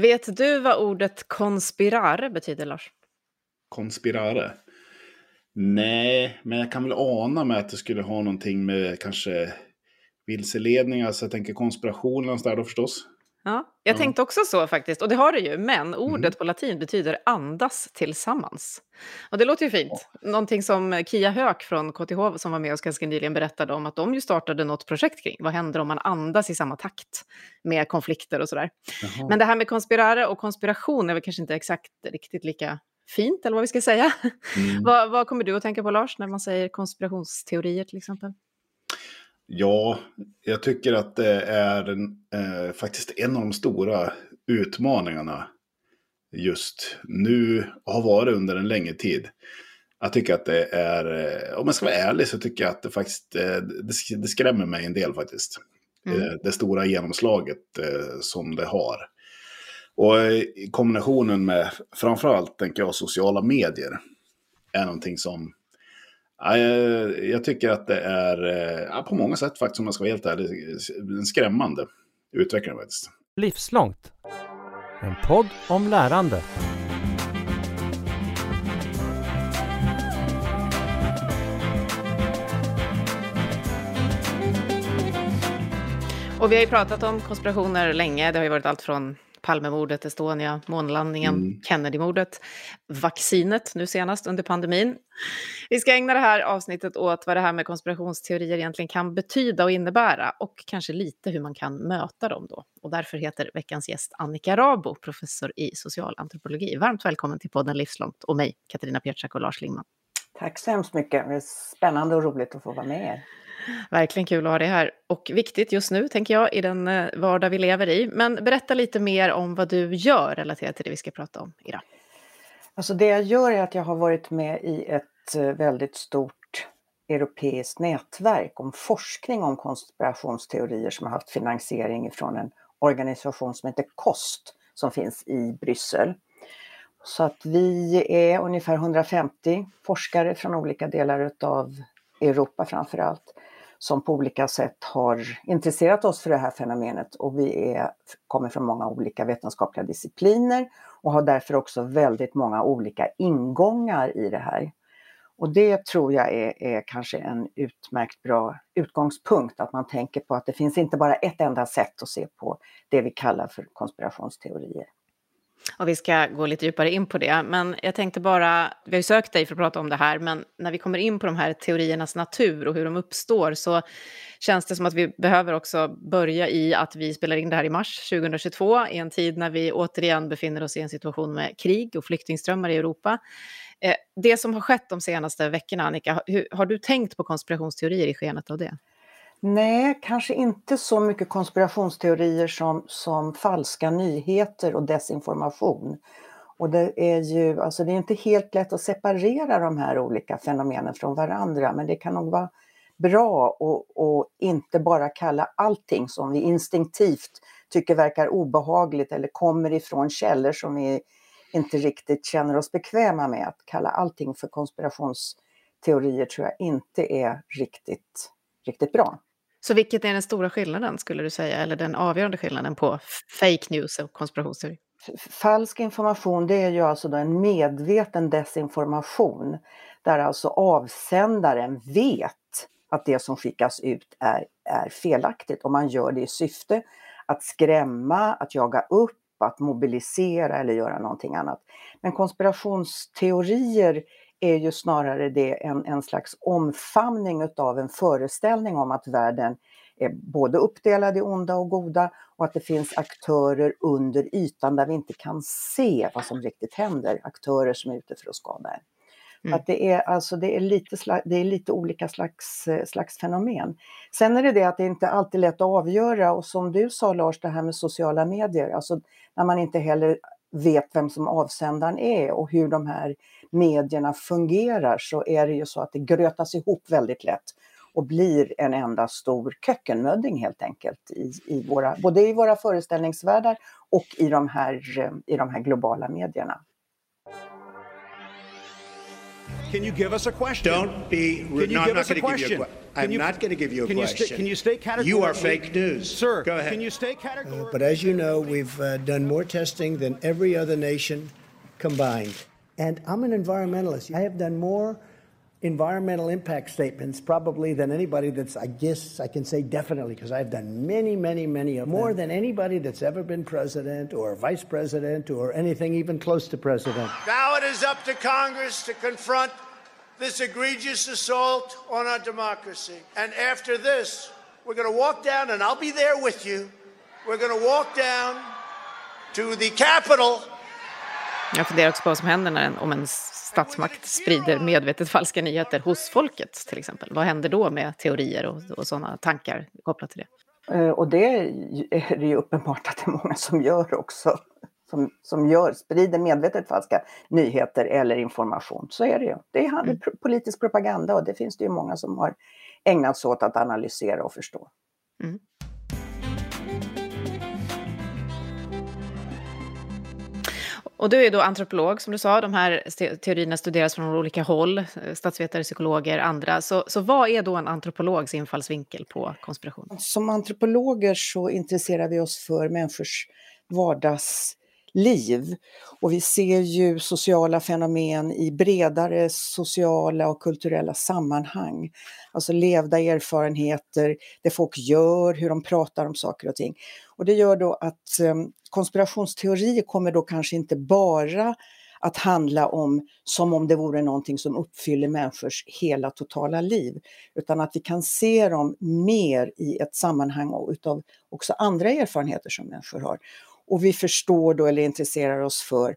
Vet du vad ordet konspirare betyder, Lars? Konspirare? Nej, men jag kan väl ana med att det skulle ha någonting med kanske vilseledning, alltså jag tänker konspiration och där då förstås. Ja, jag ja. tänkte också så faktiskt, och det har det ju, men ordet mm. på latin betyder andas tillsammans. Och det låter ju fint. Någonting som Kia Höök från KTH som var med oss ganska nyligen berättade om att de ju startade något projekt kring. Vad händer om man andas i samma takt med konflikter och sådär. Jaha. Men det här med konspirare och konspiration är väl kanske inte exakt riktigt lika fint, eller vad vi ska säga. Mm. vad, vad kommer du att tänka på Lars, när man säger konspirationsteorier till exempel? Ja, jag tycker att det är eh, faktiskt en av de stora utmaningarna just nu och har varit under en längre tid. Jag tycker att det är, eh, om jag ska vara ärlig så tycker jag att det faktiskt, eh, det, skrämmer mig en del faktiskt. Mm. Eh, det stora genomslaget som det har. Och i kombinationen med framförallt, tänker jag, sociala medier är någonting som jag, jag tycker att det är ja, på många sätt faktiskt, om jag ska vara helt ärlig, en skrämmande utveckling faktiskt. Livslångt. En podd om lärande. Och vi har ju pratat om konspirationer länge. Det har ju varit allt från Palmemordet, Estonia, månlandningen, mm. Kennedymordet, vaccinet nu senast under pandemin. Vi ska ägna det här avsnittet åt vad det här med konspirationsteorier egentligen kan betyda och innebära och kanske lite hur man kan möta dem då. Och därför heter veckans gäst Annika Rabo, professor i socialantropologi. Varmt välkommen till podden Livslångt och mig, Katarina Pietschak och Lars Lingman. Tack så hemskt mycket. Det är spännande och roligt att få vara med er. Verkligen kul att ha dig här. Och viktigt just nu, tänker jag, i den eh, vardag vi lever i. Men berätta lite mer om vad du gör relaterat till det vi ska prata om idag. Alltså det jag gör är att jag har varit med i ett eh, väldigt stort europeiskt nätverk om forskning om konspirationsteorier som har haft finansiering från en organisation som heter KOST som finns i Bryssel. Så att vi är ungefär 150 forskare från olika delar av Europa framför allt som på olika sätt har intresserat oss för det här fenomenet och vi är, kommer från många olika vetenskapliga discipliner och har därför också väldigt många olika ingångar i det här. Och det tror jag är, är kanske en utmärkt bra utgångspunkt, att man tänker på att det finns inte bara ett enda sätt att se på det vi kallar för konspirationsteorier. Och vi ska gå lite djupare in på det. Men jag tänkte bara, vi har ju sökt dig för att prata om det här, men när vi kommer in på de här teoriernas natur och hur de uppstår så känns det som att vi behöver också börja i att vi spelar in det här i mars 2022, i en tid när vi återigen befinner oss i en situation med krig och flyktingströmmar i Europa. Eh, det som har skett de senaste veckorna, Annika, har du tänkt på konspirationsteorier i skenet av det? Nej, kanske inte så mycket konspirationsteorier som, som falska nyheter och desinformation. Och det är ju, alltså det är inte helt lätt att separera de här olika fenomenen från varandra, men det kan nog vara bra att inte bara kalla allting som vi instinktivt tycker verkar obehagligt eller kommer ifrån källor som vi inte riktigt känner oss bekväma med. Att kalla allting för konspirationsteorier tror jag inte är riktigt, riktigt bra. Så vilket är den stora skillnaden skulle du säga, eller den avgörande skillnaden på fake news och konspirationsteori? Falsk information det är ju alltså en medveten desinformation där alltså avsändaren vet att det som skickas ut är, är felaktigt och man gör det i syfte att skrämma, att jaga upp, att mobilisera eller göra någonting annat. Men konspirationsteorier är ju snarare det en, en slags omfamning utav en föreställning om att världen är både uppdelad i onda och goda och att det finns aktörer under ytan där vi inte kan se vad som riktigt händer. Aktörer som är ute för att skada en. Mm. Att det, är, alltså, det, är lite det är lite olika slags, slags fenomen. Sen är det det att det inte alltid är lätt att avgöra och som du sa Lars, det här med sociala medier, alltså när man inte heller vet vem som avsändaren är och hur de här medierna fungerar så är det ju så att det grötas ihop väldigt lätt och blir en enda stor kökkenmödding helt enkelt i, i våra, både i våra föreställningsvärldar och i de här, i de här globala medierna. Can you give us a question? Don't be Can rude. you No, I'm give not us a going to give you a question? question. Can I'm you- not going to give you a can you sta- question. can you state You are categorically- fake news. Sir, Go ahead. can you state categorically? But as you know, we've uh, done more testing than every other nation combined. And I'm an environmentalist. I have done more environmental impact statements probably than anybody that's, I guess I can say definitely, because I've done many, many, many of more than anybody that's ever been president or vice president or anything even close to president. Now it is up to Congress to confront this egregious assault on our democracy. And after this, we're going to walk down, and I'll be there with you. We're going to walk down to the Capitol. Jag funderar också på vad som händer när en, om en statsmakt sprider medvetet falska nyheter hos folket till exempel. Vad händer då med teorier och, och sådana tankar kopplat till det? Eh, Och det är det ju uppenbart att det är många som gör också. Som, som gör, sprider medvetet falska nyheter eller information. Så är det ju. Det är pro- politisk propaganda och det finns det ju många som har ägnat sig åt att analysera och förstå. Och du är då antropolog, som du sa. De här teorierna studeras från olika håll. Eh, statsvetare, psykologer, andra. Så, så vad är då en antropologs infallsvinkel på konspiration? Som antropologer så intresserar vi oss för människors vardags liv, Och vi ser ju sociala fenomen i bredare sociala och kulturella sammanhang. Alltså levda erfarenheter, det folk gör, hur de pratar om saker och ting. Och det gör då att ehm, konspirationsteorier kommer då kanske inte bara att handla om som om det vore någonting som uppfyller människors hela totala liv. Utan att vi kan se dem mer i ett sammanhang och utav också andra erfarenheter som människor har. Och vi förstår då eller intresserar oss för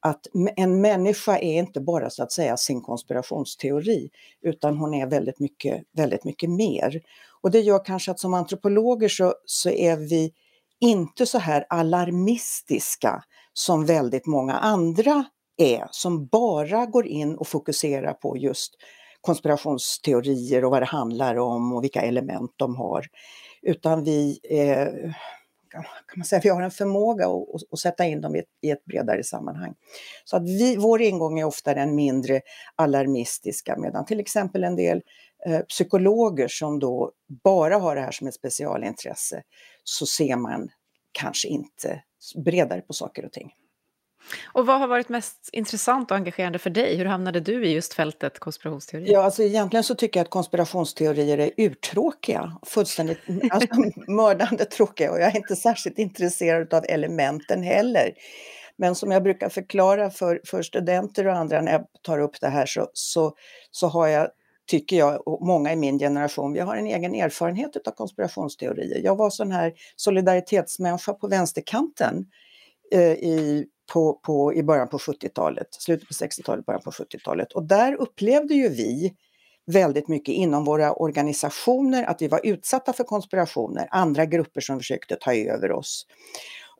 att en människa är inte bara så att säga sin konspirationsteori utan hon är väldigt mycket, väldigt mycket mer. Och det gör kanske att som antropologer så, så är vi inte så här alarmistiska som väldigt många andra är som bara går in och fokuserar på just konspirationsteorier och vad det handlar om och vilka element de har. Utan vi, eh, kan man säga, vi har en förmåga att, att, att sätta in dem i ett, i ett bredare sammanhang. Så att vi, vår ingång är ofta den mindre alarmistiska medan till exempel en del eh, psykologer som då bara har det här som ett specialintresse så ser man kanske inte bredare på saker och ting. Och vad har varit mest intressant och engagerande för dig? Hur hamnade du i just fältet konspirationsteorier? Ja, alltså egentligen så tycker jag att konspirationsteorier är urtråkiga, fullständigt alltså, mördande tråkiga och jag är inte särskilt intresserad av elementen heller. Men som jag brukar förklara för, för studenter och andra när jag tar upp det här så, så, så har jag, tycker jag, och många i min generation, vi har en egen erfarenhet av konspirationsteorier. Jag var sån här solidaritetsmänniska på vänsterkanten eh, i på, på, i början på 70-talet, slutet på 60-talet, början på 70-talet. Och där upplevde ju vi väldigt mycket inom våra organisationer att vi var utsatta för konspirationer, andra grupper som försökte ta över oss.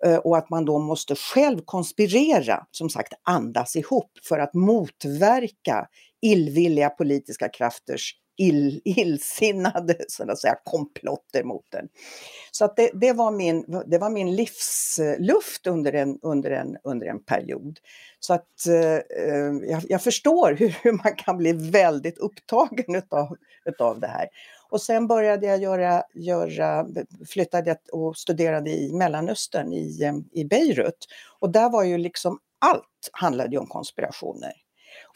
Eh, och att man då måste själv konspirera, som sagt andas ihop för att motverka illvilliga politiska krafters ill, illsinnade så att säga, komplotter mot den. Så att det, det, var min, det var min livsluft under en, under en, under en period. Så att eh, jag, jag förstår hur, hur man kan bli väldigt upptagen utav, utav det här. Och sen började jag göra, göra flyttade och studerade i Mellanöstern, i, i Beirut. Och där var ju liksom allt handlade ju om konspirationer.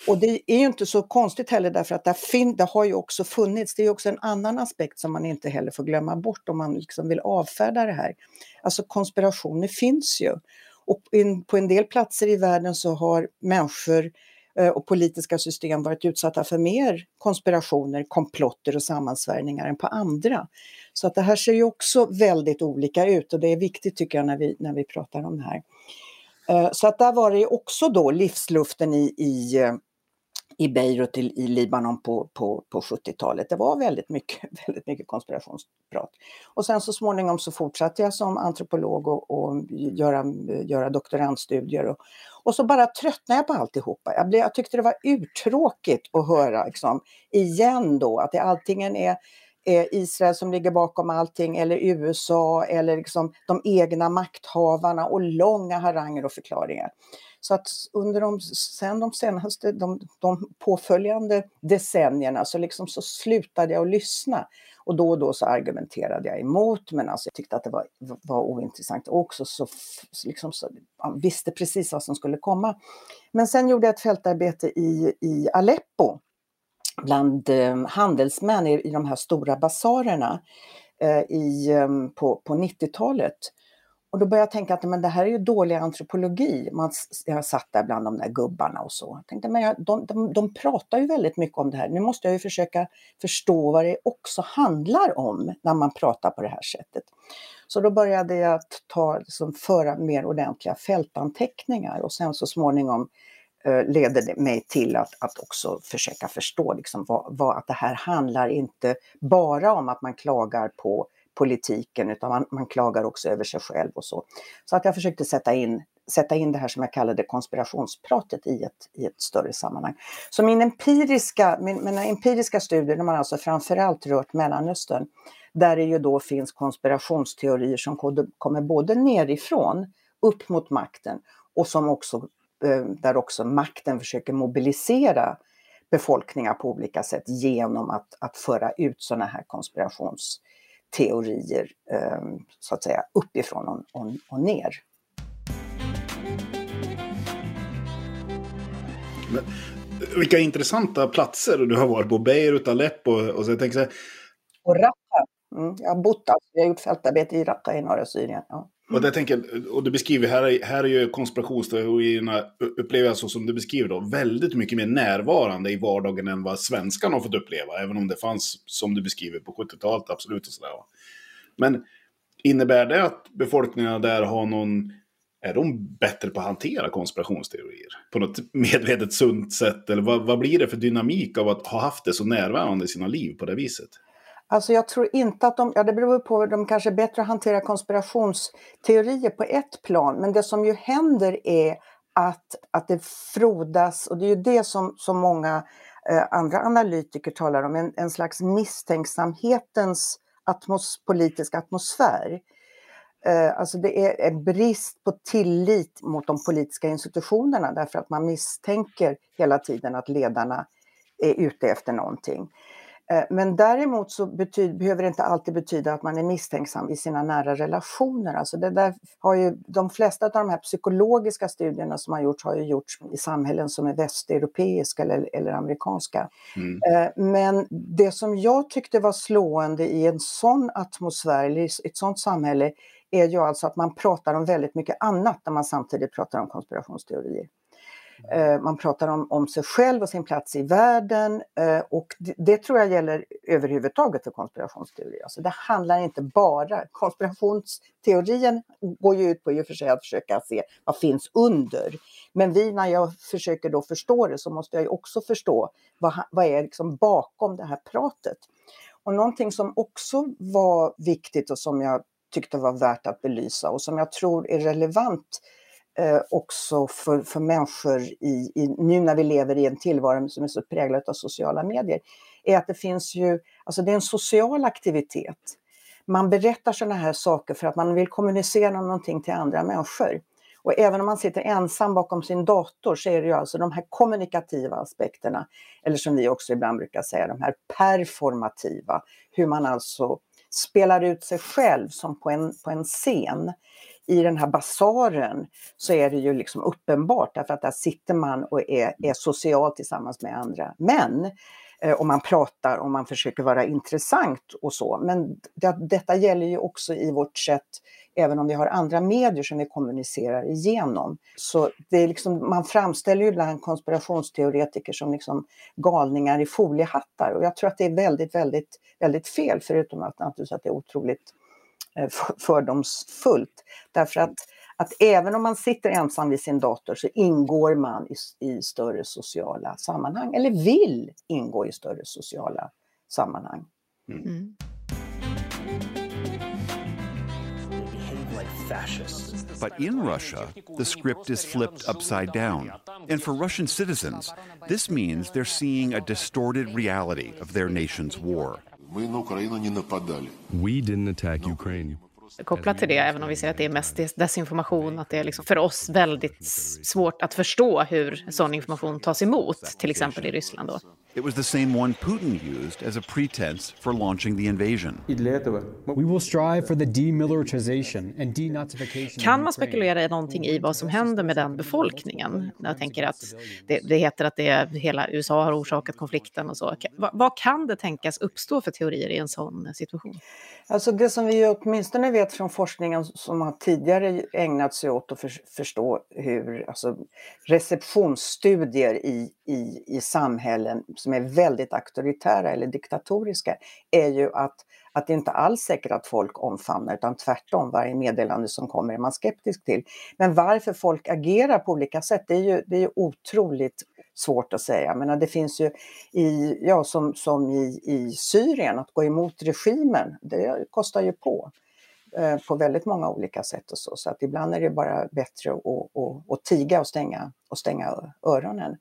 Och det är ju inte så konstigt heller därför att det, fin- det har ju också funnits, det är ju också en annan aspekt som man inte heller får glömma bort om man liksom vill avfärda det här. Alltså konspirationer finns ju. Och in, på en del platser i världen så har människor eh, och politiska system varit utsatta för mer konspirationer, komplotter och sammansvärjningar än på andra. Så att det här ser ju också väldigt olika ut och det är viktigt tycker jag när vi, när vi pratar om det här. Eh, Så att där var det också då livsluften i, i, eh, i Beirut i, i Libanon på, på, på 70-talet. Det var väldigt mycket, väldigt mycket konspirationsprat. Och sen så småningom så fortsatte jag som antropolog och, och göra, göra doktorandstudier. Och, och så bara tröttnade jag på alltihopa. Jag, blev, jag tyckte det var urtråkigt att höra liksom, igen då att det antingen är Israel som ligger bakom allting eller USA eller liksom de egna makthavarna och långa haranger och förklaringar. Så att under de, sen de senaste, de, de påföljande decennierna så, liksom så slutade jag att lyssna. Och då och då så argumenterade jag emot, men alltså jag tyckte att det var, var ointressant. Och också så, liksom så, visste precis vad som skulle komma. Men sen gjorde jag ett fältarbete i, i Aleppo bland eh, handelsmän i, i de här stora basarerna eh, i, eh, på, på 90-talet. Och då började jag tänka att men det här är ju dålig antropologi. Man, jag satt där bland de där gubbarna och så. Jag tänkte, men jag, de, de, de pratar ju väldigt mycket om det här. Nu måste jag ju försöka förstå vad det också handlar om när man pratar på det här sättet. Så då började jag ta, liksom, föra mer ordentliga fältanteckningar och sen så småningom eh, leder det mig till att, att också försöka förstå liksom, vad, vad, att det här handlar inte bara om att man klagar på politiken utan man, man, klagar också över sig själv och så. Så att jag försökte sätta in, sätta in det här som jag kallade konspirationspratet i ett, i ett större sammanhang. Så min empiriska, min, mina empiriska studier, de har alltså framförallt rört Mellanöstern, där det ju då finns konspirationsteorier som kommer både nerifrån, upp mot makten och som också, eh, där också makten försöker mobilisera befolkningar på olika sätt genom att, att föra ut sådana här konspirations teorier ehm, så att säga uppifrån och, och, och ner. Men, vilka intressanta platser du har varit på. Beirut, Aleppo och så jag tänker så här... Och Raqqa. Mm, jag har bott alltså. Jag har gjort fältarbete i Raqqa i norra Syrien. Ja. Och, det tänker, och du beskriver, här här är ju konspirationsteorierna, upplever jag så som du beskriver då, väldigt mycket mer närvarande i vardagen än vad svenskarna har fått uppleva. Även om det fanns, som du beskriver, på 70-talet, absolut och sådär. Men innebär det att befolkningarna där har någon, är de bättre på att hantera konspirationsteorier? På något medvetet sunt sätt? Eller vad, vad blir det för dynamik av att ha haft det så närvarande i sina liv på det viset? Alltså jag tror inte att de, ja det beror på, de kanske är bättre att hantera konspirationsteorier på ett plan, men det som ju händer är att, att det frodas, och det är ju det som, som många eh, andra analytiker talar om, en, en slags misstänksamhetens atmos, politiska atmosfär. Eh, alltså det är en brist på tillit mot de politiska institutionerna därför att man misstänker hela tiden att ledarna är ute efter någonting. Eh, men däremot så betyder, behöver det inte alltid betyda att man är misstänksam i sina nära relationer. Alltså det där har ju, de flesta av de här psykologiska studierna som har gjorts har ju gjorts i samhällen som är västeuropeiska eller, eller amerikanska. Mm. Eh, men det som jag tyckte var slående i en sån atmosfär, i ett sånt samhälle, är ju alltså att man pratar om väldigt mycket annat när man samtidigt pratar om konspirationsteorier. Eh, man pratar om, om sig själv och sin plats i världen eh, och det, det, tror jag gäller överhuvudtaget för konspirationsteorier. Alltså det handlar inte bara, konspirationsteorien går ju ut på i och för sig att försöka se vad finns under. Men vi, när jag försöker då förstå det så måste jag också förstå vad, vad är liksom bakom det här pratet. Och någonting som också var viktigt och som jag tyckte var värt att belysa och som jag tror är relevant eh, också för, för människor i, i, nu när vi lever i en tillvaro som är så präglad av sociala medier, är att det finns ju, alltså det är en social aktivitet. Man berättar sådana här saker för att man vill kommunicera någonting till andra människor. Och även om man sitter ensam bakom sin dator så är det ju alltså de här kommunikativa aspekterna, eller som vi också ibland brukar säga, de här performativa, hur man alltså spelar ut sig själv som på en, på en scen i den här basaren så är det ju liksom uppenbart därför att där sitter man och är, är social tillsammans med andra män. Eh, och man pratar och man försöker vara intressant och så. Men det, detta gäller ju också i vårt sätt, även om vi har andra medier som vi kommunicerar igenom. Så det är liksom, man framställer ju ibland konspirationsteoretiker som liksom galningar i foliehattar och jag tror att det är väldigt, väldigt, väldigt fel, förutom att, att det är otroligt Eh, fördomsfullt. Därför att, att även om man sitter ensam vid sin dator så ingår man i, i större sociala sammanhang, eller vill ingå i större sociala sammanhang. Mm. mm. But in Russia, the script is flipped upside down. And for Russian citizens, this means they're seeing a distorted reality of their nation's war. We didn't attack Ukraine. Kopplat till det, även om vi ser att det är mest des- desinformation, att det är liksom för oss väldigt svårt att förstå hur sån information tas emot, till exempel i Ryssland. Då. It was the same one Putin used as a pretense for launching the invasion. We will strive for the demilitarization and denazification Kan man spekulera i någonting i vad som händer med den befolkningen? Jag tänker att det, det heter att det är, hela USA har orsakat konflikten och så. Vad, vad kan det tänkas uppstå för teorier i en sån situation? Alltså det som vi åtminstone vet från forskningen som har tidigare ägnat sig åt att för, förstå hur alltså, receptionsstudier i, i, i samhällen som är väldigt auktoritära eller diktatoriska är ju att, att det inte alls säkert att folk omfamnar utan tvärtom varje meddelande som kommer är man skeptisk till. Men varför folk agerar på olika sätt det är ju, det är ju otroligt svårt att säga. Men det finns ju i, ja, som, som i, i Syrien, att gå emot regimen, det kostar ju på. Eh, på väldigt många olika sätt och så. Så att ibland är det bara bättre att, att, att tiga och stänga, och stänga öronen.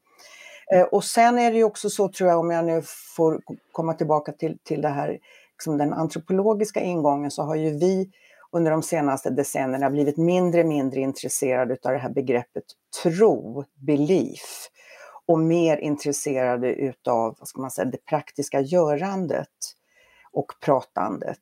Eh, och sen är det ju också så tror jag, om jag nu får komma tillbaka till, till det här, liksom den antropologiska ingången, så har ju vi under de senaste decennierna blivit mindre och mindre intresserade av det här begreppet tro, belief och mer intresserade utav, vad ska man säga, det praktiska görandet och pratandet.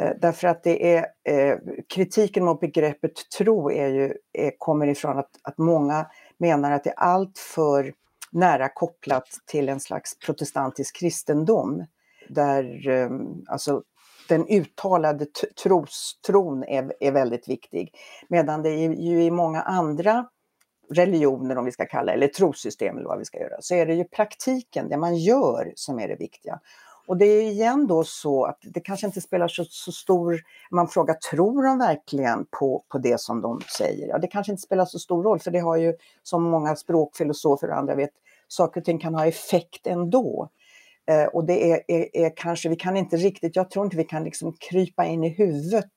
Eh, därför att det är, eh, kritiken mot begreppet tro är ju, är, kommer ifrån att, att många menar att det är alltför nära kopplat till en slags protestantisk kristendom. Där eh, alltså, den uttalade trostron tros, tron är, är väldigt viktig. Medan det är ju i många andra religioner, om vi ska kalla det, eller trossystem eller vad vi ska göra, så är det ju praktiken, det man gör, som är det viktiga. Och det är igen då så att det kanske inte spelar så, så stor... Man frågar, tror de verkligen på, på det som de säger? Ja, det kanske inte spelar så stor roll, för det har ju, som många språkfilosofer och andra vet, saker och ting kan ha effekt ändå. Eh, och det är, är, är kanske, vi kan inte riktigt, jag tror inte vi kan liksom krypa in i huvudet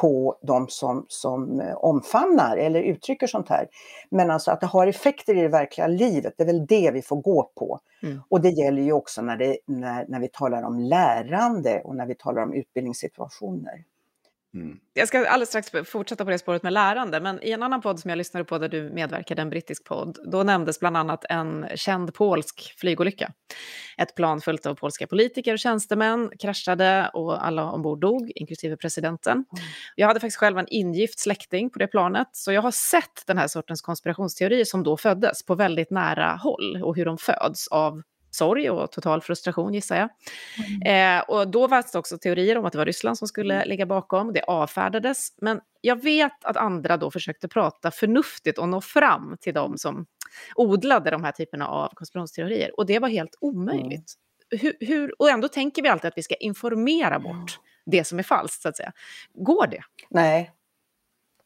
på de som, som eh, omfamnar eller uttrycker sånt här. Men alltså att det har effekter i det verkliga livet, det är väl det vi får gå på. Mm. Och det gäller ju också när, det, när, när vi talar om lärande och när vi talar om utbildningssituationer. Jag ska alldeles strax fortsätta på det spåret med lärande, men i en annan podd som jag lyssnade på där du medverkade, en brittisk podd, då nämndes bland annat en känd polsk flygolycka. Ett plan fullt av polska politiker och tjänstemän kraschade och alla ombord dog, inklusive presidenten. Jag hade faktiskt själv en ingift släkting på det planet, så jag har sett den här sortens konspirationsteorier som då föddes på väldigt nära håll och hur de föds av sorg och total frustration gissar jag. Eh, och då fanns det också teorier om att det var Ryssland som skulle ligga bakom. Det avfärdades. Men jag vet att andra då försökte prata förnuftigt och nå fram till de som odlade de här typerna av konspirationsteorier. Och det var helt omöjligt. Hur, hur, och ändå tänker vi alltid att vi ska informera bort det som är falskt, så att säga. Går det? Nej,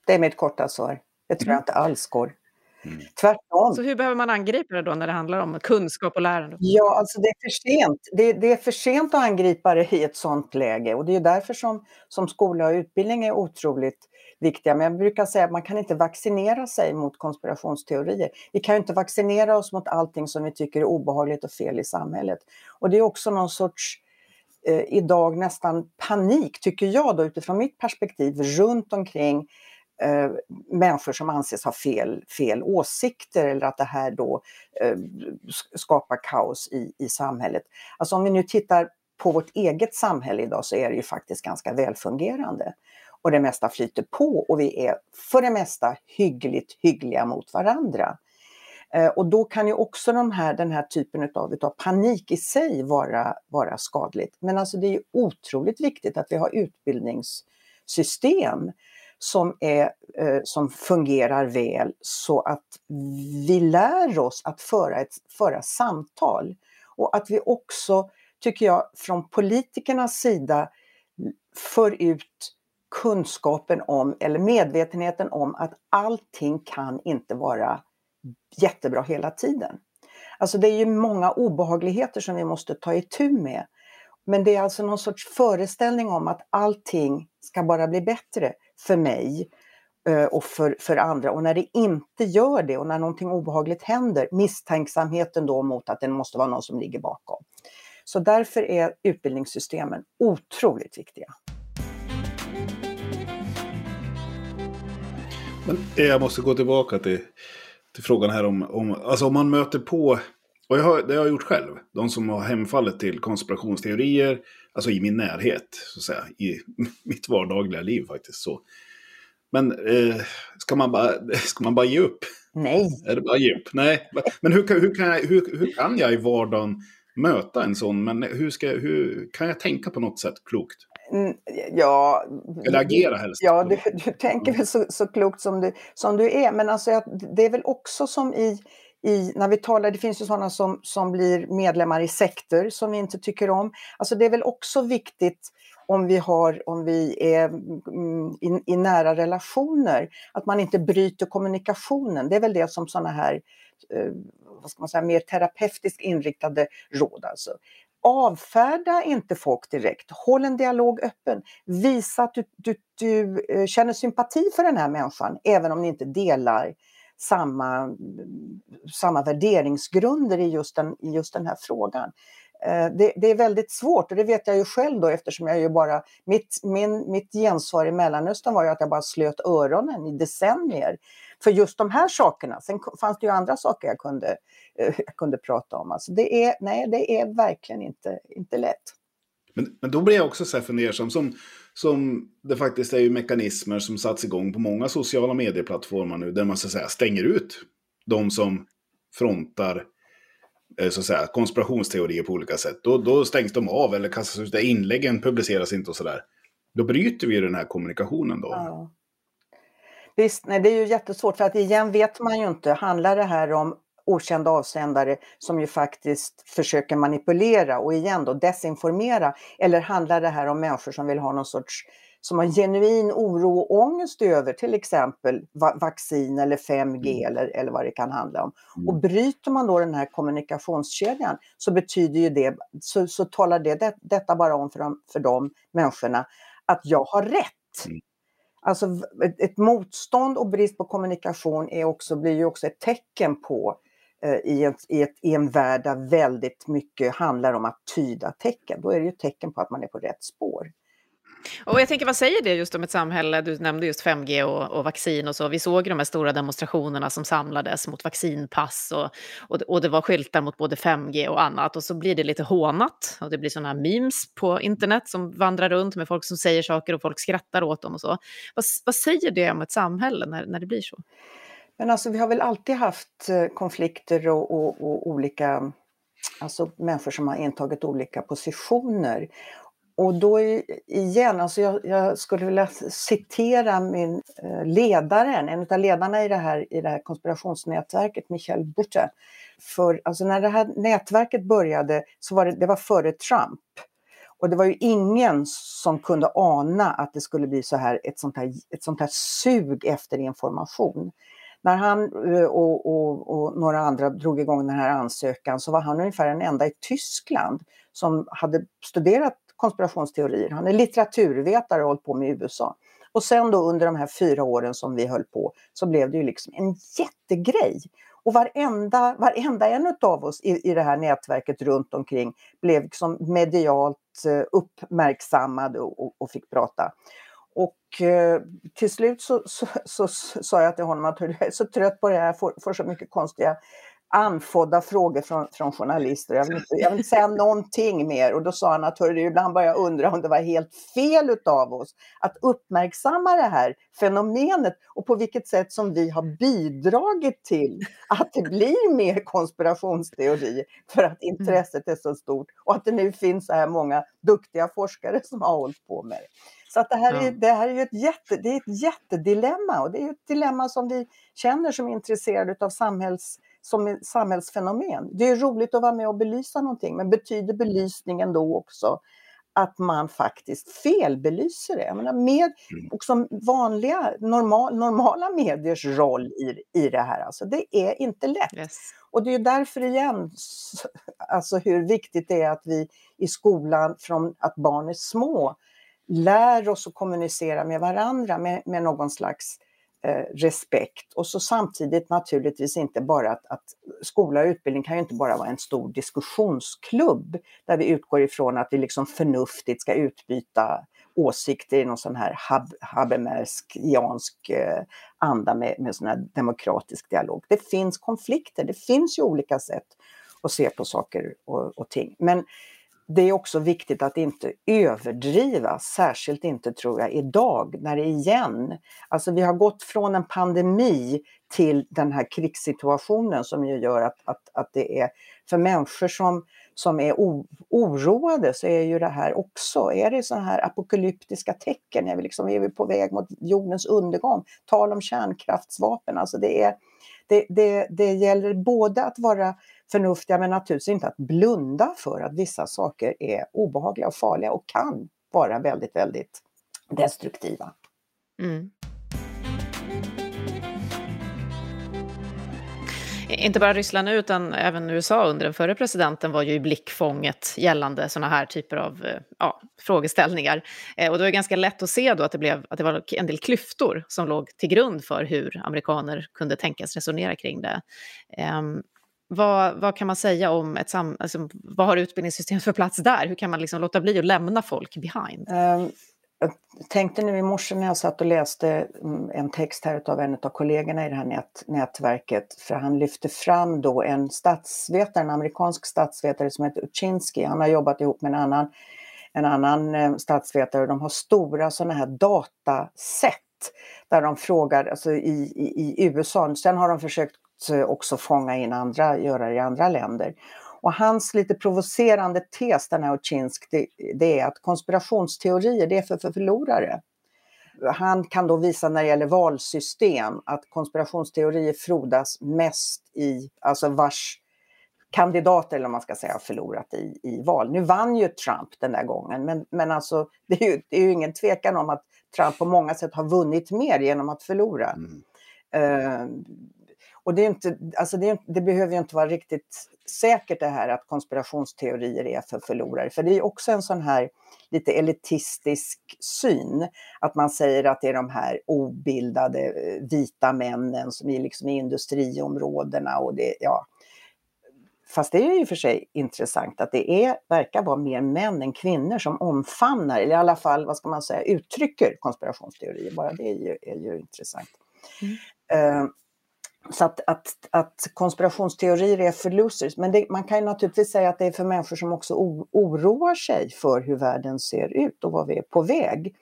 det är mitt korta svar. Det tror jag inte alls går. Tvärtom. Så hur behöver man angripa det då när det handlar om kunskap och lärande? Ja, alltså det är för sent. Det, det är för sent att angripa det i ett sånt läge och det är därför som, som skola och utbildning är otroligt viktiga. Men jag brukar säga att man kan inte vaccinera sig mot konspirationsteorier. Vi kan ju inte vaccinera oss mot allting som vi tycker är obehagligt och fel i samhället. Och det är också någon sorts eh, idag nästan panik, tycker jag då utifrån mitt perspektiv, runt omkring eh, människor som anses ha fel, fel åsikter eller att det här då eh, skapar kaos i, i samhället. Alltså om vi nu tittar på vårt eget samhälle idag så är det ju faktiskt ganska välfungerande. Och det mesta flyter på och vi är för det mesta hyggligt hyggliga mot varandra. Eh, och då kan ju också de här, den här typen utav, utav panik i sig vara, vara skadligt. Men alltså det är ju otroligt viktigt att vi har utbildningssystem som, är, eh, som fungerar väl så att vi lär oss att föra, ett, föra samtal. Och att vi också, tycker jag, från politikernas sida för ut kunskapen om, eller medvetenheten om att allting kan inte vara jättebra hela tiden. Alltså det är ju många obehagligheter som vi måste ta itu med. Men det är alltså någon sorts föreställning om att allting ska bara bli bättre för mig eh, och för, för andra. Och när det inte gör det och när någonting obehagligt händer, misstänksamheten då mot att det måste vara någon som ligger bakom. Så därför är utbildningssystemen otroligt viktiga. Men jag måste gå tillbaka till, till frågan här om, om, alltså om man möter på, och jag har, det har jag gjort själv, de som har hemfallit till konspirationsteorier, alltså i min närhet, så att säga, i mitt vardagliga liv faktiskt. så. Men eh, ska, man bara, ska man bara ge upp? Nej. Är det bara ge upp? Nej. Men hur, kan- hur, kan jag, hur, hur kan jag i vardagen möta en sån, men hur, ska, hur kan jag tänka på något sätt klokt? Mm, Ja, Eller agera helst. Ja, du, du tänker väl så, så klokt som du, som du är, men alltså, det är väl också som i, i, när vi talar, det finns ju sådana som, som blir medlemmar i sekter som vi inte tycker om. Alltså det är väl också viktigt om vi, har, om vi är mm, i, i nära relationer, att man inte bryter kommunikationen. Det är väl det som sådana här eh, vad ska man säga, mer terapeutiskt inriktade råd. Alltså. Avfärda inte folk direkt, håll en dialog öppen. Visa att du, du, du eh, känner sympati för den här människan, även om ni inte delar samma, samma värderingsgrunder i just den, i just den här frågan. Eh, det, det är väldigt svårt och det vet jag ju själv då eftersom jag ju bara, mitt, min, mitt gensvar i Mellanöstern var ju att jag bara slöt öronen i decennier för just de här sakerna. Sen fanns det ju andra saker jag kunde, eh, jag kunde prata om. Alltså det är, nej, det är verkligen inte, inte lätt. Men, men då blir jag också så här fundersam, som, som det faktiskt är ju mekanismer som satts igång på många sociala medieplattformar nu, där man så att säga stänger ut de som frontar eh, så att säga, konspirationsteorier på olika sätt. Då, då stängs de av eller kastas ut, där inläggen publiceras inte och sådär. Då bryter vi den här kommunikationen då. Ja. Visst, nej, det är ju jättesvårt för att igen vet man ju inte, handlar det här om okända avsändare som ju faktiskt försöker manipulera och igen då desinformera eller handlar det här om människor som vill ha någon sorts som har genuin oro och ångest över till exempel va- vaccin eller 5G eller, eller vad det kan handla om. Och bryter man då den här kommunikationskedjan så betyder ju det, så, så talar det, det detta bara om för de, för de människorna att jag har rätt. Alltså v- ett, ett motstånd och brist på kommunikation är också, blir ju också ett tecken på Eh, i, ett, i, ett, i en värld där väldigt mycket handlar om att tyda tecken. Då är det ju tecken på att man är på rätt spår. Och jag tänker, vad säger det just om ett samhälle? Du nämnde just 5G och, och vaccin och så. Vi såg de här stora demonstrationerna som samlades mot vaccinpass och, och, det- och det var skyltar mot både 5G och annat. Och så blir det lite hånat och det blir sådana memes på internet som vandrar runt med folk som säger saker och folk skrattar åt dem och så. Vad, vad säger det om ett samhälle när, när det blir så? Men alltså vi har väl alltid haft eh, konflikter och, och, och olika, alltså människor som har intagit olika positioner. Och då igen, alltså jag, jag skulle vilja citera min eh, ledaren, en av ledarna i det här, i det här konspirationsnätverket, Michel Butte. För alltså när det här nätverket började så var det, det var före Trump. Och det var ju ingen som kunde ana att det skulle bli så här, ett sånt här, ett sånt här sug efter information. När han eh, och, och, och några andra drog igång den här ansökan så var han ungefär den enda i Tyskland som hade studerat konspirationsteorier. Han är litteraturvetare och hållit på med USA. Och sen då under de här fyra åren som vi höll på så blev det ju liksom en jättegrej. Och varenda, varenda en av oss i, i det här nätverket runt omkring blev liksom medialt eh, uppmärksammad och, och, och fick prata. Och eh, till slut så, så, så, så sa jag till honom att "Hörru, jag är så trött på det här, får, får så mycket konstiga anfodda frågor från, från journalister. Jag vill, inte, jag vill inte säga någonting mer. Och då sa han att "Hörru, ibland börjar jag undra om det var helt fel utav oss att uppmärksamma det här fenomenet och på vilket sätt som vi har bidragit till att det blir mer konspirationsteorier för att intresset är så stort och att det nu finns så här många duktiga forskare som har hållit på med det. Så att det, här är, det här är ju ett, jätte, det är ett jättedilemma och det är ett dilemma som vi känner som är intresserade av samhälls, som samhällsfenomen. Det är roligt att vara med och belysa någonting men betyder belysningen då också att man faktiskt felbelyser det? Jag menar, med, också vanliga, normal, normala mediers roll i, i det här, alltså, det är inte lätt. Yes. Och det är därför igen, alltså hur viktigt det är att vi i skolan från att barn är små lär oss att kommunicera med varandra med, med någon slags eh, respekt och så samtidigt naturligtvis inte bara att, att skola och utbildning kan ju inte bara vara en stor diskussionsklubb där vi utgår ifrån att vi liksom förnuftigt ska utbyta åsikter i någon sån här hab, habermerskiansk eh, anda med, med sån här demokratisk dialog. Det finns konflikter, det finns ju olika sätt att se på saker och, och ting. Men det är också viktigt att inte överdriva, särskilt inte tror jag idag när det igen, alltså vi har gått från en pandemi till den här krigssituationen som ju gör att, att, att det är för människor som, som är o, oroade så är ju det här också, är det sådana här apokalyptiska tecken, är vi, liksom, är vi på väg mot jordens undergång, tal om kärnkraftsvapen, alltså det är det, det, det gäller både att vara förnuftiga men naturligtvis inte att blunda för att vissa saker är obehagliga och farliga och kan vara väldigt, väldigt destruktiva. Mm. Inte bara Ryssland nu, utan även USA under den förre presidenten var ju i blickfånget gällande sådana här typer av eh, ja, frågeställningar. Eh, och det var ganska lätt att se då att det, blev, att det var en del klyftor som låg till grund för hur amerikaner kunde tänkas resonera kring det. Um, vad, vad, kan man säga om ett sam... Alltså, vad har utbildningssystemet för plats där? Hur kan man liksom låta bli att lämna folk behind? Um, jag tänkte nu i morse när jag satt och läste mm, en text här av en av kollegorna i det här nät, nätverket, för han lyfte fram då en statsvetare, en amerikansk statsvetare som heter Uczynski. Han har jobbat ihop med en annan, en annan eh, statsvetare och de har stora sådana här dataset där de frågar, alltså i, i, i USA, sen har de försökt också fånga in andra, göra det i andra länder. Och hans lite provocerande tes, den här Oczynsk, det, det, är att konspirationsteorier, det är för, för förlorare. Han kan då visa när det gäller valsystem att konspirationsteorier frodas mest i, alltså vars kandidater, eller man ska säga, har förlorat i, i val. Nu vann ju Trump den där gången, men, men alltså, det, är ju, det är ju ingen tvekan om att Trump på många sätt har vunnit mer genom att förlora. Mm. Uh, och det, är inte, alltså det, det, behöver ju inte vara riktigt säkert det här att konspirationsteorier är för förlorare. För det är också en sån här lite elitistisk syn. Att man säger att det är de här obildade eh, vita männen som är liksom i industriområdena och det, ja. Fast det är ju för sig intressant att det är, verkar vara mer män än kvinnor som omfamnar, eller i alla fall, vad ska man säga, uttrycker konspirationsteorier. Bara det är ju, är ju intressant. Mm. Uh, så att, att, att konspirationsteorier är för losers. Men det, man kan ju naturligtvis säga att det är för människor som också oroar sig för hur världen ser ut och vad vi är på väg.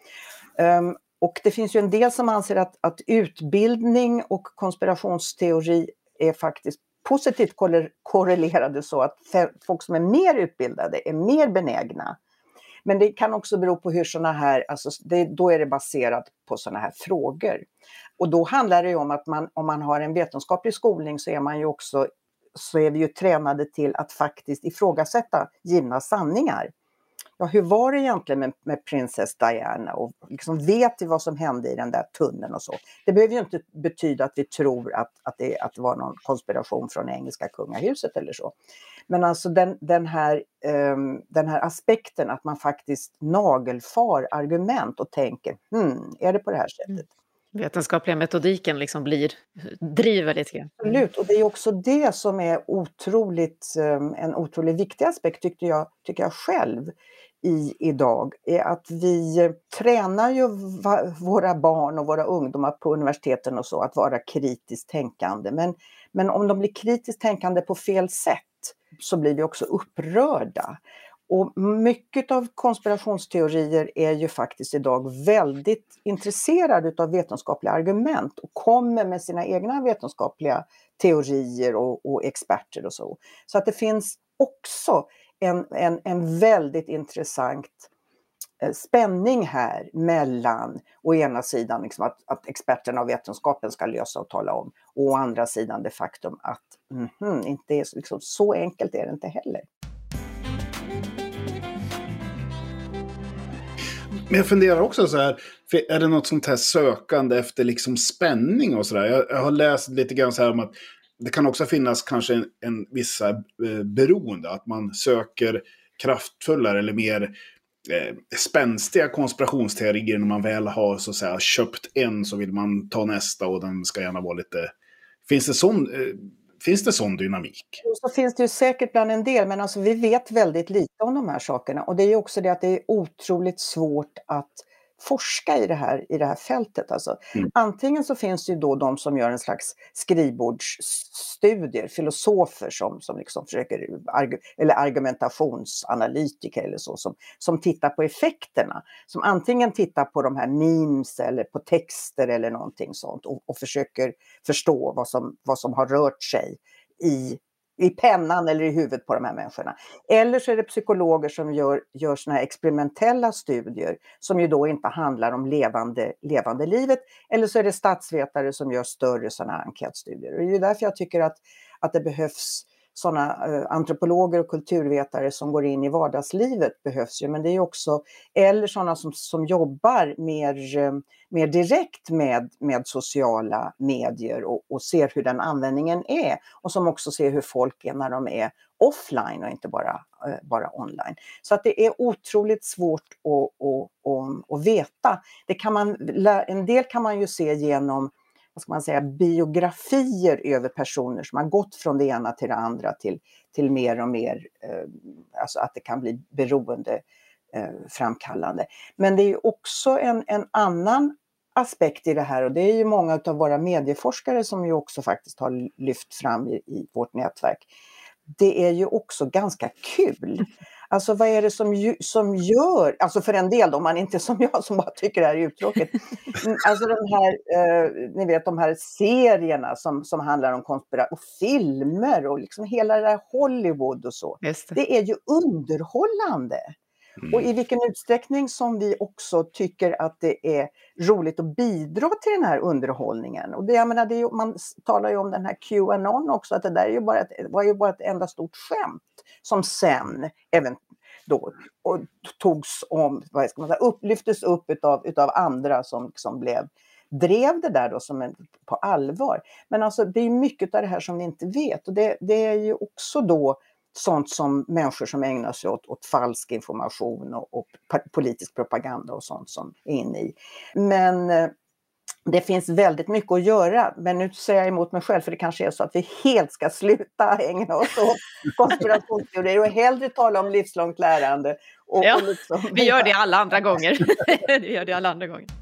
Um, och det finns ju en del som anser att, att utbildning och konspirationsteori är faktiskt positivt korrelerade så att folk som är mer utbildade är mer benägna men det kan också bero på hur sådana här, alltså det, då är det baserat på sådana här frågor. Och då handlar det ju om att man, om man har en vetenskaplig skolning så är man ju också, så är vi ju tränade till att faktiskt ifrågasätta givna sanningar. Ja, hur var det egentligen med, med prinsess Diana och liksom vet vi vad som hände i den där tunneln och så. Det behöver ju inte betyda att vi tror att, att, det, att det var någon konspiration från engelska kungahuset eller så. Men alltså den, den, här, um, den här aspekten att man faktiskt nagelfar argument och tänker, hmm, är det på det här sättet? Mm. Vetenskapliga metodiken liksom blir, driver lite grann. Mm. Absolut, och det är också det som är otroligt, ehm, en otroligt viktig aspekt tycker jag, tycker jag själv i idag är att vi tränar ju våra barn och våra ungdomar på universiteten och så att vara kritiskt tänkande. Men, men om de blir kritiskt tänkande på fel sätt så blir vi också upprörda. Och mycket av konspirationsteorier är ju faktiskt idag väldigt intresserade av vetenskapliga argument och kommer med sina egna vetenskapliga teorier och, och experter och så. Så att det finns också en, en, en väldigt intressant eh, spänning här mellan å ena sidan liksom att, att experterna och vetenskapen ska lösa och tala om och å andra sidan det faktum att mm inte är, liksom, så enkelt är det inte heller. Men jag funderar också så här, är det något sånt här sökande efter liksom spänning och sådär? Jag, jag har läst lite grann så här om att det kan också finnas kanske en, en vissa eh, beroende, att man söker kraftfullare eller mer eh, spänstiga konspirationsteorier när man väl har så att säga, köpt en så vill man ta nästa och den ska gärna vara lite... Finns det sån, eh, finns det sån dynamik? Så finns det ju säkert bland en del, men alltså vi vet väldigt lite om de här sakerna. Och det är ju också det att det är otroligt svårt att forska i det här, i det här fältet. Alltså. Mm. Antingen så finns det ju då de som gör en slags skrivbordsstudier, filosofer som, som liksom försöker, eller argumentationsanalytiker eller så, som, som tittar på effekterna. Som antingen tittar på de här memes eller på texter eller någonting sånt och, och försöker förstå vad som, vad som har rört sig i i pennan eller i huvudet på de här människorna. Eller så är det psykologer som gör, gör såna här experimentella studier som ju då inte handlar om levande, levande livet. Eller så är det statsvetare som gör större sådana här enkätstudier. Och det är därför jag tycker att, att det behövs sådana eh, antropologer och kulturvetare som går in i vardagslivet behövs ju, men det är också, eller sådana som, som jobbar mer, eh, mer direkt med, med sociala medier och, och ser hur den användningen är och som också ser hur folk är när de är offline och inte bara, eh, bara online. Så att det är otroligt svårt att, att, att, att veta. Det kan man, en del kan man ju se genom vad ska man säga, biografier över personer som har gått från det ena till det andra till, till mer och mer, eh, alltså att det kan bli beroende eh, framkallande. Men det är också en, en annan aspekt i det här och det är ju många av våra medieforskare som ju också faktiskt har lyft fram i, i vårt nätverk. Det är ju också ganska kul Alltså vad är det som, som gör, alltså för en del då, man inte som jag som bara tycker det här är uttråkigt. Mm, alltså de här, eh, ni vet de här serierna som, som handlar om konspiration, och filmer och liksom hela det där Hollywood och så. Det. det. är ju underhållande. Mm. Och i vilken utsträckning som vi också tycker att det är roligt att bidra till den här underhållningen. Och det, jag menar, det är, man talar ju om den här Qanon också, att det där är ju bara ett, var ju bara ett enda stort skämt som sen även då och togs om, vad ska man säga, upplyftes upp utav, utav andra som liksom blev drev det där då som en, på allvar. Men alltså det är mycket av det här som vi inte vet och det, det är ju också då sånt som människor som ägnar sig åt, åt falsk information och, och politisk propaganda och sånt som är inne i. Men eh, det finns väldigt mycket att göra, men nu säger jag emot mig själv för det kanske är så att vi helt ska sluta ägna oss åt konspirationsteorier och hellre tala om livslångt lärande. Och, ja, och liksom, vi gör det alla andra gånger. vi gör det alla andra gånger.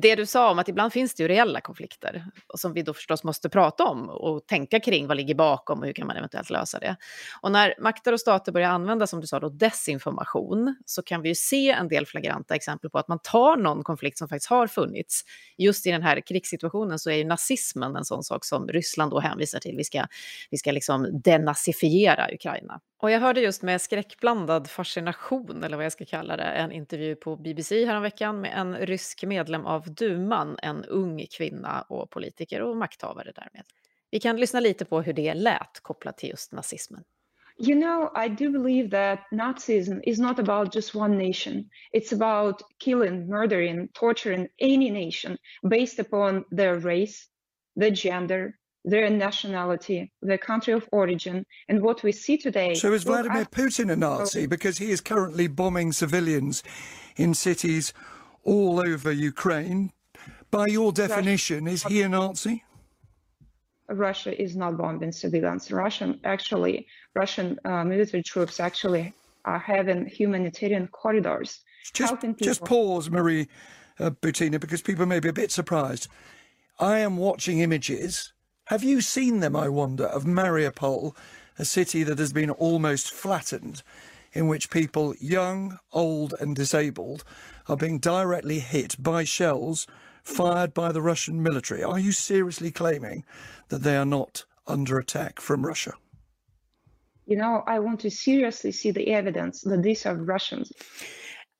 Det du sa om att ibland finns det ju reella konflikter som vi då förstås måste prata om och tänka kring vad ligger bakom och hur kan man eventuellt lösa det. Och när makter och stater börjar använda, som du sa, då, desinformation så kan vi ju se en del flagranta exempel på att man tar någon konflikt som faktiskt har funnits. Just i den här krigssituationen så är ju nazismen en sån sak som Ryssland då hänvisar till. Vi ska, vi ska liksom denazifiera Ukraina. Och jag hörde just med skräckblandad fascination, eller vad jag ska kalla det, en intervju på BBC häromveckan med en rysk medlem av duman, en ung kvinna och politiker och makthavare därmed. Vi kan lyssna lite på hur det lät kopplat till just nazismen. You know, I do believe that Nazism is not about just one nation. It's about killing, murdering, torturing any nation based upon their race, their gender, their nationality, their country of origin, and what we see today. So is Vladimir Putin a Nazi because he is currently bombing civilians in cities all over Ukraine? By your definition, is he a Nazi? Russia is not bombing civilians. Russian actually, Russian uh, military troops actually are having humanitarian corridors. Just, just pause, Marie uh, Butina, because people may be a bit surprised. I am watching images have you seen them, I wonder, of Mariupol, a city that has been almost flattened, in which people, young, old, and disabled, are being directly hit by shells fired by the Russian military? Are you seriously claiming that they are not under attack from Russia? You know, I want to seriously see the evidence that these are Russians.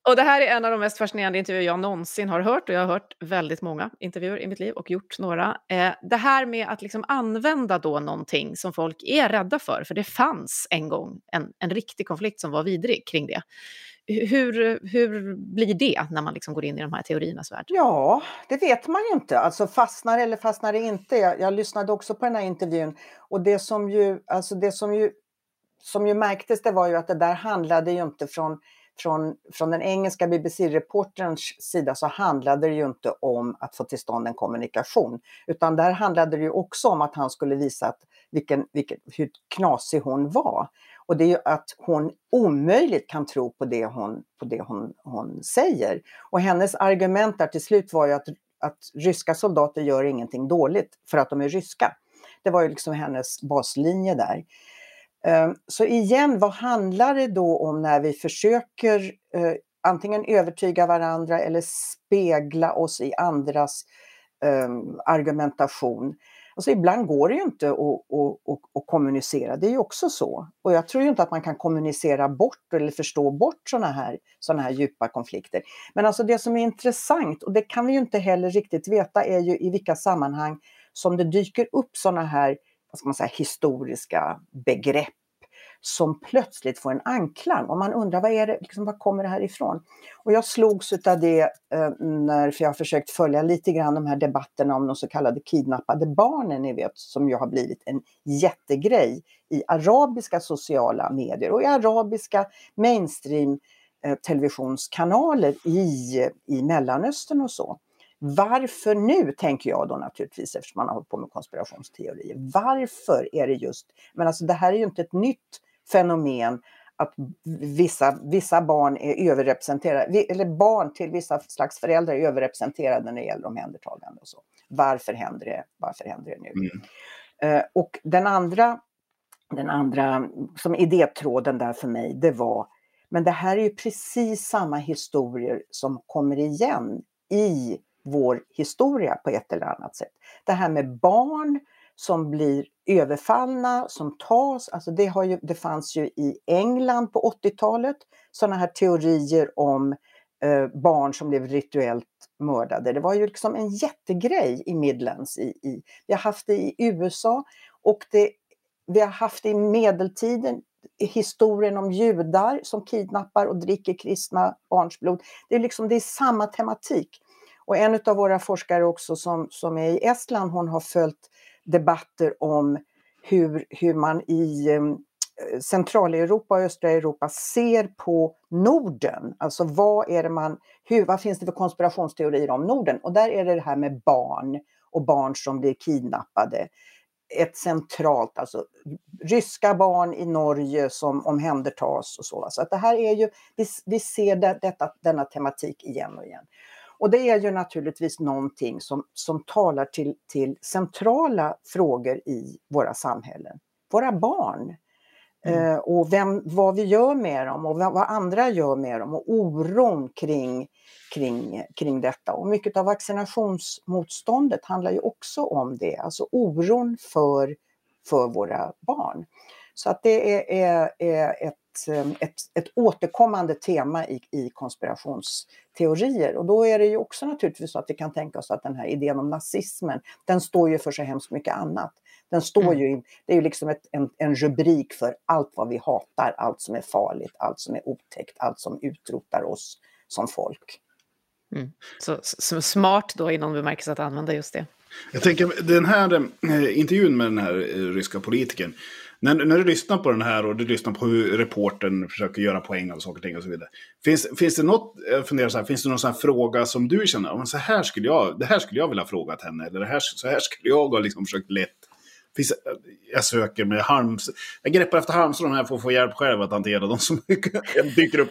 Och det här är en av de mest fascinerande intervjuer jag någonsin har hört och jag har hört väldigt många intervjuer i mitt liv och gjort några. Eh, det här med att liksom använda då någonting som folk är rädda för, för det fanns en gång en, en riktig konflikt som var vidrig kring det. Hur, hur blir det när man liksom går in i de här teoriernas värld? Ja, det vet man ju inte. Alltså fastnar eller fastnar det inte. Jag, jag lyssnade också på den här intervjun och det som ju, alltså det som ju som ju märktes det var ju att det där handlade ju inte från, från, från den engelska BBC-reporterns sida så handlade det ju inte om att få till stånd en kommunikation. Utan där handlade det ju också om att han skulle visa att vilken, vilken, hur knasig hon var. Och det är ju att hon omöjligt kan tro på det hon, på det hon, hon säger. Och hennes argument där till slut var ju att, att ryska soldater gör ingenting dåligt för att de är ryska. Det var ju liksom hennes baslinje där. Ehm, så igen, vad handlar det då om när vi försöker eh, antingen övertyga varandra eller spegla oss i andras ehm, argumentation? Alltså ibland går det ju inte att, att, att, att, kommunicera, det är ju också så. Och jag tror ju inte att man kan kommunicera bort eller förstå bort sådana här, såna här djupa konflikter. Men alltså det som är intressant, och det kan vi ju inte heller riktigt veta, är ju i vilka sammanhang som det dyker upp sådana här vad ska man säga, historiska begrepp som plötsligt får en anklang och man undrar vad är det, liksom, var kommer det här ifrån? Och jag slogs av det eh, när, för jag har försökt följa lite grann de här debatterna om de så kallade kidnappade barnen, ni vet, som ju har blivit en jättegrej i arabiska sociala medier och i arabiska mainstream eh, televisionskanaler i, i Mellanöstern och så. Varför nu, tänker jag då naturligtvis eftersom man har hållit på med konspirationsteorier. Varför är det just, men alltså det här är ju inte ett nytt fenomen att vissa, vissa barn är överrepresenterade, eller barn till vissa slags föräldrar är överrepresenterade när det gäller omhändertagande och så. Varför händer det, varför händer det nu? Mm. Uh, och den andra, den andra som idétråden där för mig, det var, men det här är ju precis samma historier som kommer igen i vår historia på ett eller annat sätt. Det här med barn som blir överfallna, som tas. Alltså det, har ju, det fanns ju i England på 80-talet sådana här teorier om eh, barn som blev rituellt mördade. Det var ju liksom en jättegrej i Midlands. I, i, vi har haft det i USA och det, vi har haft det i medeltiden historien om judar som kidnappar och dricker kristna barns blod. Det är, liksom, det är samma tematik. Och en av våra forskare också som, som är i Estland, hon har följt debatter om hur, hur man i eh, Centraleuropa och östra Europa ser på Norden. Alltså vad är det man, hur, vad finns det för konspirationsteorier om Norden? Och där är det det här med barn och barn som blir kidnappade. Ett centralt, alltså ryska barn i Norge som omhändertas och så. Så att det här är ju, vi, vi ser det, detta, denna tematik igen och igen. Och det är ju naturligtvis någonting som, som talar till, till centrala frågor i våra samhällen. Våra barn. Mm. Eh, och vem, vad vi gör med dem och vad andra gör med dem och oron kring, kring, kring detta. Och mycket av vaccinationsmotståndet handlar ju också om det, alltså oron för, för våra barn. Så att det är, är, är ett ett, ett återkommande tema i, i konspirationsteorier. Och då är det ju också naturligtvis så att vi kan tänka oss att den här idén om nazismen, den står ju för så hemskt mycket annat. Den står mm. ju, det är ju liksom ett, en, en rubrik för allt vad vi hatar, allt som är farligt, allt som är otäckt, allt som utrotar oss som folk. Mm. Så, så, smart då inom bemärkelse att använda just det. Jag tänker den här eh, intervjun med den här eh, ryska politikern. När, när du lyssnar på den här och du lyssnar på hur reporten försöker göra poäng av saker och ting och så vidare. Finns, finns det något, jag funderar så här, finns det någon sån här fråga som du känner, men så här skulle jag, det här skulle jag vilja fråga frågat henne, eller det här, så här skulle jag ha liksom försökt lätt Finns, jag söker med harms... Jag greppar efter halmstrån här för att få hjälp själv att hantera dem som dyker upp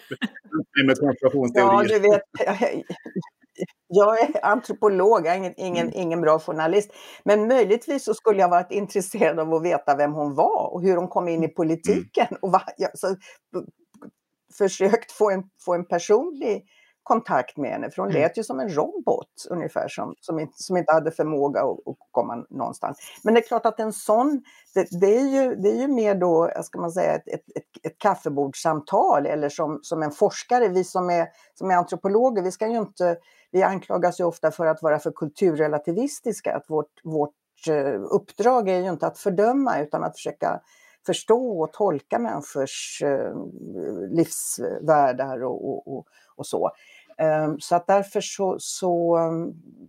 med konspirationsteorier. Ja, du vet, jag är antropolog, jag är ingen, ingen, mm. ingen bra journalist. Men möjligtvis så skulle jag varit intresserad av att veta vem hon var och hur hon kom in i mm. politiken. Och va, så, försökt få en, få en personlig kontakt med henne, för hon mm. lät ju som en robot ungefär, som, som, inte, som inte hade förmåga att, att komma någonstans. Men det är klart att en sån, det, det, är, ju, det är ju mer då, ska man säga, ett, ett, ett, ett kaffebordssamtal eller som, som en forskare, vi som är, som är antropologer, vi ska ju inte, vi anklagas ju ofta för att vara för kulturrelativistiska, att vårt, vårt eh, uppdrag är ju inte att fördöma utan att försöka förstå och tolka människors eh, livsvärldar och, och, och, och så. Ehm, så att därför så, så,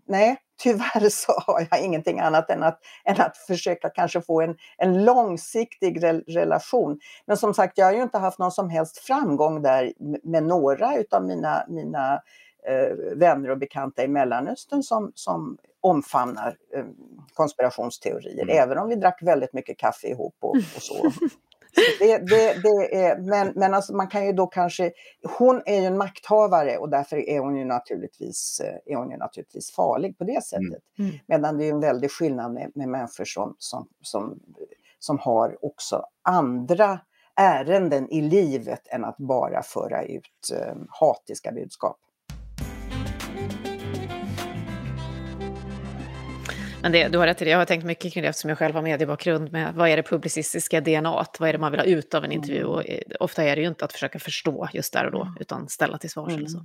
nej, tyvärr så har jag ingenting annat än att, än att försöka kanske få en, en långsiktig re, relation. Men som sagt, jag har ju inte haft någon som helst framgång där med några av mina, mina eh, vänner och bekanta i Mellanöstern som, som omfamnar eh, konspirationsteorier, mm. även om vi drack väldigt mycket kaffe ihop och, och så. Det, det, det är, men men alltså man kan ju då kanske, hon är ju en makthavare och därför är hon ju naturligtvis, eh, är hon ju naturligtvis farlig på det sättet. Mm. Mm. Medan det är en väldig skillnad med, med människor som, som, som, som har också andra ärenden i livet än att bara föra ut eh, hatiska budskap. Men det, du har rätt i det, jag har tänkt mycket kring det eftersom jag själv har mediebakgrund med vad är det publicistiska DNA, vad är det man vill ha ut av en intervju mm. och eh, ofta är det ju inte att försöka förstå just där och då mm. utan ställa till svars mm. eller så.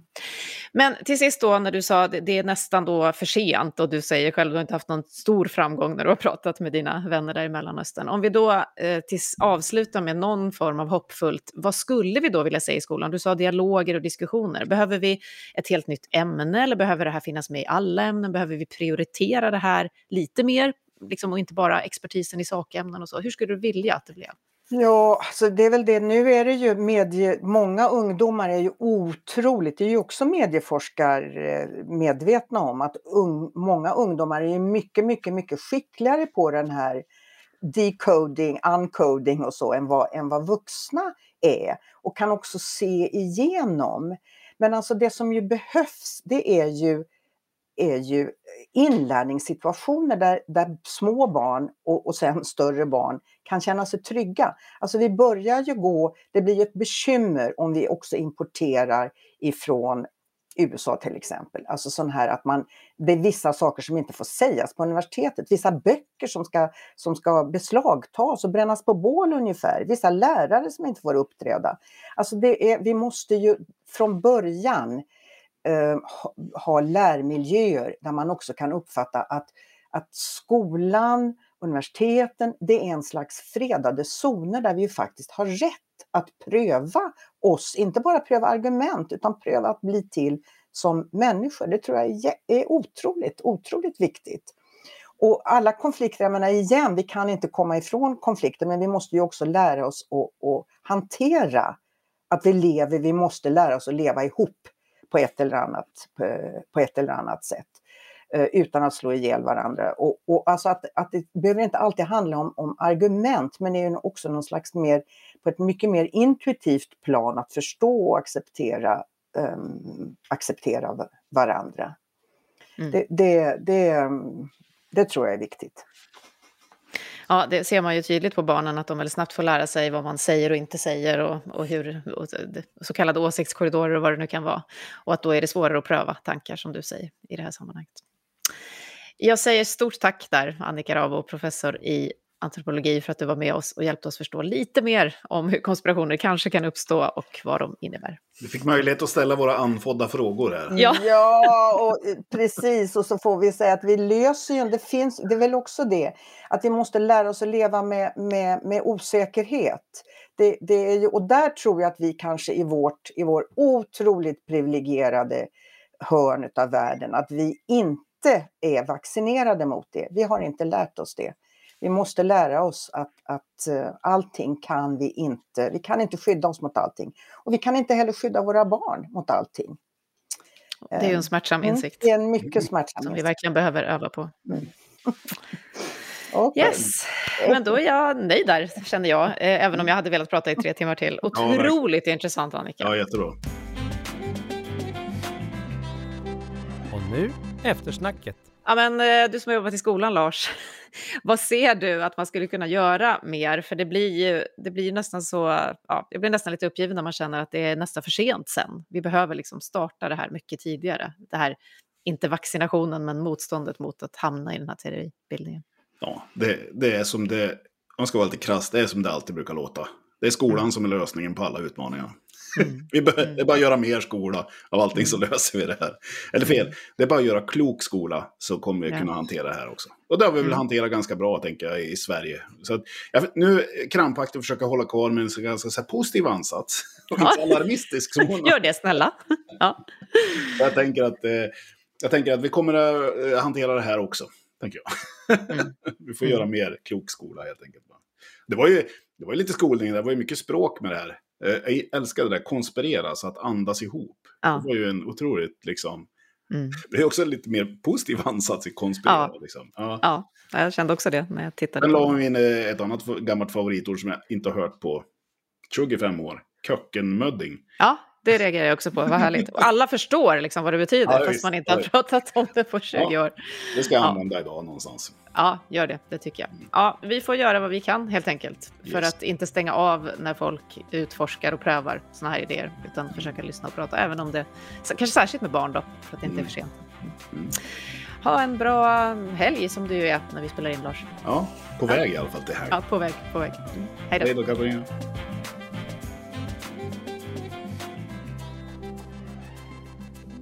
Men till sist då när du sa att det är nästan då för sent och du säger själv att du har inte haft någon stor framgång när du har pratat med dina vänner där i Mellanöstern. Om vi då eh, tills avslutar med någon form av hoppfullt, vad skulle vi då vilja säga i skolan? Du sa dialoger och diskussioner. Behöver vi ett helt nytt ämne eller behöver det här finnas med i alla ämnen? Behöver vi prioritera det här lite mer liksom, och inte bara expertisen i sakämnen och så. Hur skulle du vilja att det blev? Ja, alltså det är väl det. Nu är det ju medie, många ungdomar är ju otroligt, det är ju också medieforskare eh, medvetna om att un, många ungdomar är ju mycket, mycket, mycket skickligare på den här decoding, uncoding och så än vad, än vad vuxna är och kan också se igenom. Men alltså det som ju behövs det är ju är ju inlärningssituationer där, där små barn och, och sen större barn kan känna sig trygga. Alltså vi börjar ju gå, det blir ju ett bekymmer om vi också importerar ifrån USA till exempel. Alltså sån här att man, det är vissa saker som inte får sägas på universitetet. Vissa böcker som ska, som ska beslagtas och brännas på bål ungefär. Vissa lärare som inte får uppträda. Alltså det är, vi måste ju från början eh, ha lärmiljöer där man också kan uppfatta att, att skolan, universiteten, det är en slags fredade zoner där vi faktiskt har rätt att pröva oss, inte bara pröva argument utan pröva att bli till som människor. Det tror jag är, är otroligt, otroligt viktigt. Och alla konflikter, jag menar igen, vi kan inte komma ifrån konflikter men vi måste ju också lära oss att, att hantera att vi lever, vi måste lära oss att leva ihop på ett eller annat, på ett eller annat sätt eh, utan att slå ihjäl varandra. Och, och alltså att, att det behöver inte alltid handla om, om argument men det är också någon slags mer, på ett mycket mer intuitivt plan att förstå och acceptera, um, acceptera varandra. Mm. Det, det, det, det tror jag är viktigt. Ja, det ser man ju tydligt på barnen att de väldigt snabbt får lära sig vad man säger och inte säger och, och hur och så kallade åsiktskorridorer och vad det nu kan vara. Och att då är det svårare att pröva tankar som du säger i det här sammanhanget. Jag säger stort tack där, Annika Ravo, professor i antropologi, för att du var med oss och hjälpte oss förstå lite mer om hur konspirationer kanske kan uppstå och vad de innebär. Vi fick möjlighet att ställa våra anfodda frågor här. Ja, ja och, eh, precis. Och så får vi säga att vi löser ju, det finns, det är väl också det, att vi måste lära oss att leva med, med, med osäkerhet. Det, det är ju, och där tror jag att vi kanske i, vårt, i vår otroligt privilegierade hörn av världen, att vi inte är vaccinerade mot det. Vi har inte lärt oss det. Vi måste lära oss att, att uh, allting kan vi inte, vi kan inte skydda oss mot allting. Och vi kan inte heller skydda våra barn mot allting. Det är ju en smärtsam mm, insikt. Det är en mycket smärtsam Som vi verkligen behöver öva på. Mm. okay. Yes, men då är jag nöjd där känner jag. Eh, även om jag hade velat prata i tre timmar till. Otroligt ja, intressant Annika. Ja, jättebra. Och nu eftersnacket. Ja, men eh, du som har jobbat i skolan, Lars. Vad ser du att man skulle kunna göra mer? För det blir ju, det blir nästan så... Ja, jag blir nästan lite uppgiven när man känner att det är nästan för sent sen. Vi behöver liksom starta det här mycket tidigare. Det här, inte vaccinationen, men motståndet mot att hamna i den här teoribildningen. Ja, det, det är som det... Man ska vara lite krass, det är som det alltid brukar låta. Det är skolan mm. som är lösningen på alla utmaningar. Mm. vi behöver, mm. det är bara att göra mer skola av allting så mm. löser vi det här. Eller fel, det är bara att göra klok skola så kommer vi kunna hantera det här också. Och det har vi väl mm. hanterat ganska bra, tänker jag, i Sverige. Så att, jag, nu krampaktigt försöka hålla kvar med en ganska så här, positiv ansats. Och inte alarmistisk som hon Gör det, snälla. Ja. Jag tänker att eh, jag tänker att vi kommer att eh, hantera det här också. Tänker jag. Mm. vi får göra mer klok skola helt enkelt. Det var ju, det var ju lite skolning, det var ju mycket språk med det här. Eh, Jag älskade det där, konspirera, så att andas ihop. Ja. Det var ju en otroligt, liksom, Mm. det är också en lite mer positiv ansats i konspirera. Ja. Liksom. Ja. Ja, jag kände också det när jag tittade Sen la vi in eh, ett annat gammalt favoritord som jag inte har hört på 25 år. Kökkenmödding. Ja, det reagerar jag också på. Vad härligt. Alla förstår liksom vad det betyder, Ja, fast visst. man inte har Ja. pratat om det på 20 Ja. år. Det ska jag Ja. använda idag någonstans. Ja, gör det. Det tycker jag. Ja, vi får göra vad vi kan helt enkelt. För Yes. att inte stänga av när folk utforskar och prövar såna här idéer. Utan försöka lyssna och prata, även om det... Kanske särskilt med barn då, för att det inte är för sent. Mm. Ha en bra helg som du är när vi spelar in, Lars. Ja, på väg i alla fall till här. Ja, på väg. På väg. Mm. Hej då. Hej då, Katarina.